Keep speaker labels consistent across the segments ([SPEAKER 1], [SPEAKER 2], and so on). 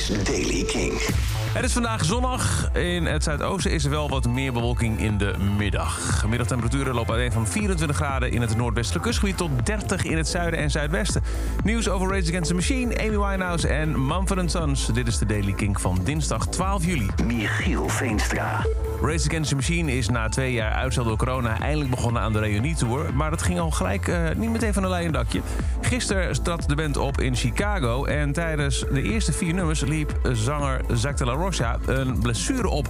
[SPEAKER 1] is Daily King.
[SPEAKER 2] Het is vandaag zonnig. In het zuidoosten is er wel wat meer bewolking in de middag. Middagtemperaturen lopen uiteen van 24 graden in het noordwestelijke kustgebied... tot 30 in het zuiden en zuidwesten. Nieuws over Rage Against the Machine, Amy Winehouse en Mumford Sons. Dit is de Daily Kink van dinsdag 12 juli.
[SPEAKER 1] Michiel Veenstra.
[SPEAKER 2] Rage Against the Machine is na twee jaar uitstel door corona... eindelijk begonnen aan de reunietour. Maar dat ging al gelijk uh, niet meteen van een leien dakje. Gisteren trad de band op in Chicago... en tijdens de eerste vier nummers liep zanger Zach de la Rocha een blessure op.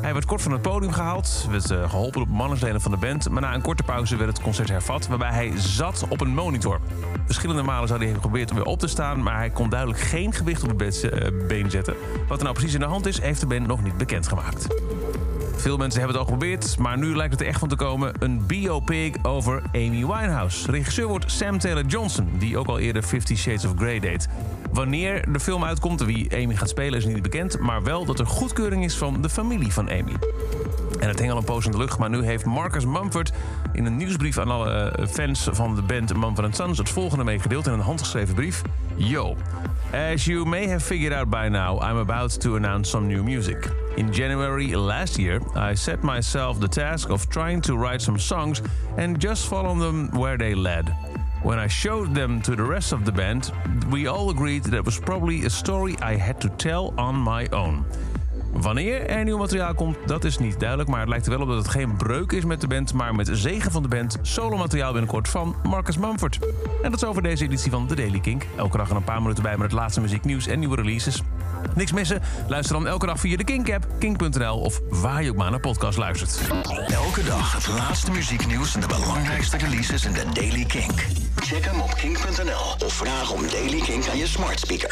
[SPEAKER 2] Hij werd kort van het podium gehaald, werd uh, geholpen door mannesleden van de band... maar na een korte pauze werd het concert hervat... waarbij hij zat op een monitor. Verschillende malen zou hij hebben geprobeerd om weer op te staan... maar hij kon duidelijk geen gewicht op het uh, been zetten. Wat er nou precies in de hand is, heeft de band nog niet bekendgemaakt. Veel mensen hebben het al geprobeerd, maar nu lijkt het er echt van te komen. Een biopic over Amy Winehouse. Regisseur wordt Sam Taylor Johnson, die ook al eerder Fifty Shades of Grey deed. Wanneer de film uitkomt en wie Amy gaat spelen is niet bekend... maar wel dat er goedkeuring is van de familie van Amy. En het hing al een poos in de lucht, maar nu heeft Marcus Mumford... in een nieuwsbrief aan alle eh, fans van de band Mumford Sons... het volgende meegedeeld in een handgeschreven brief. Yo, as you may have figured out by now... I'm about to announce some new music. In January last year, I set myself the task of trying to write some songs... and just follow them where they led. When I showed them to the rest of the band, we all agreed that it was probably a story I had to tell on my own. Wanneer er nieuw materiaal komt, dat is niet duidelijk. Maar het lijkt er wel op dat het geen breuk is met de band. Maar met zegen van de band solo materiaal binnenkort van Marcus Mumford. En dat is over deze editie van The Daily Kink. Elke dag een paar minuten bij met het laatste muzieknieuws en nieuwe releases. Niks missen? Luister dan elke dag via de Kink-app, kink.nl of waar je ook maar naar podcast luistert.
[SPEAKER 1] Elke dag het laatste muzieknieuws en de belangrijkste releases in de Daily Kink. Check hem op kink.nl of vraag om Daily Kink aan je smart speaker.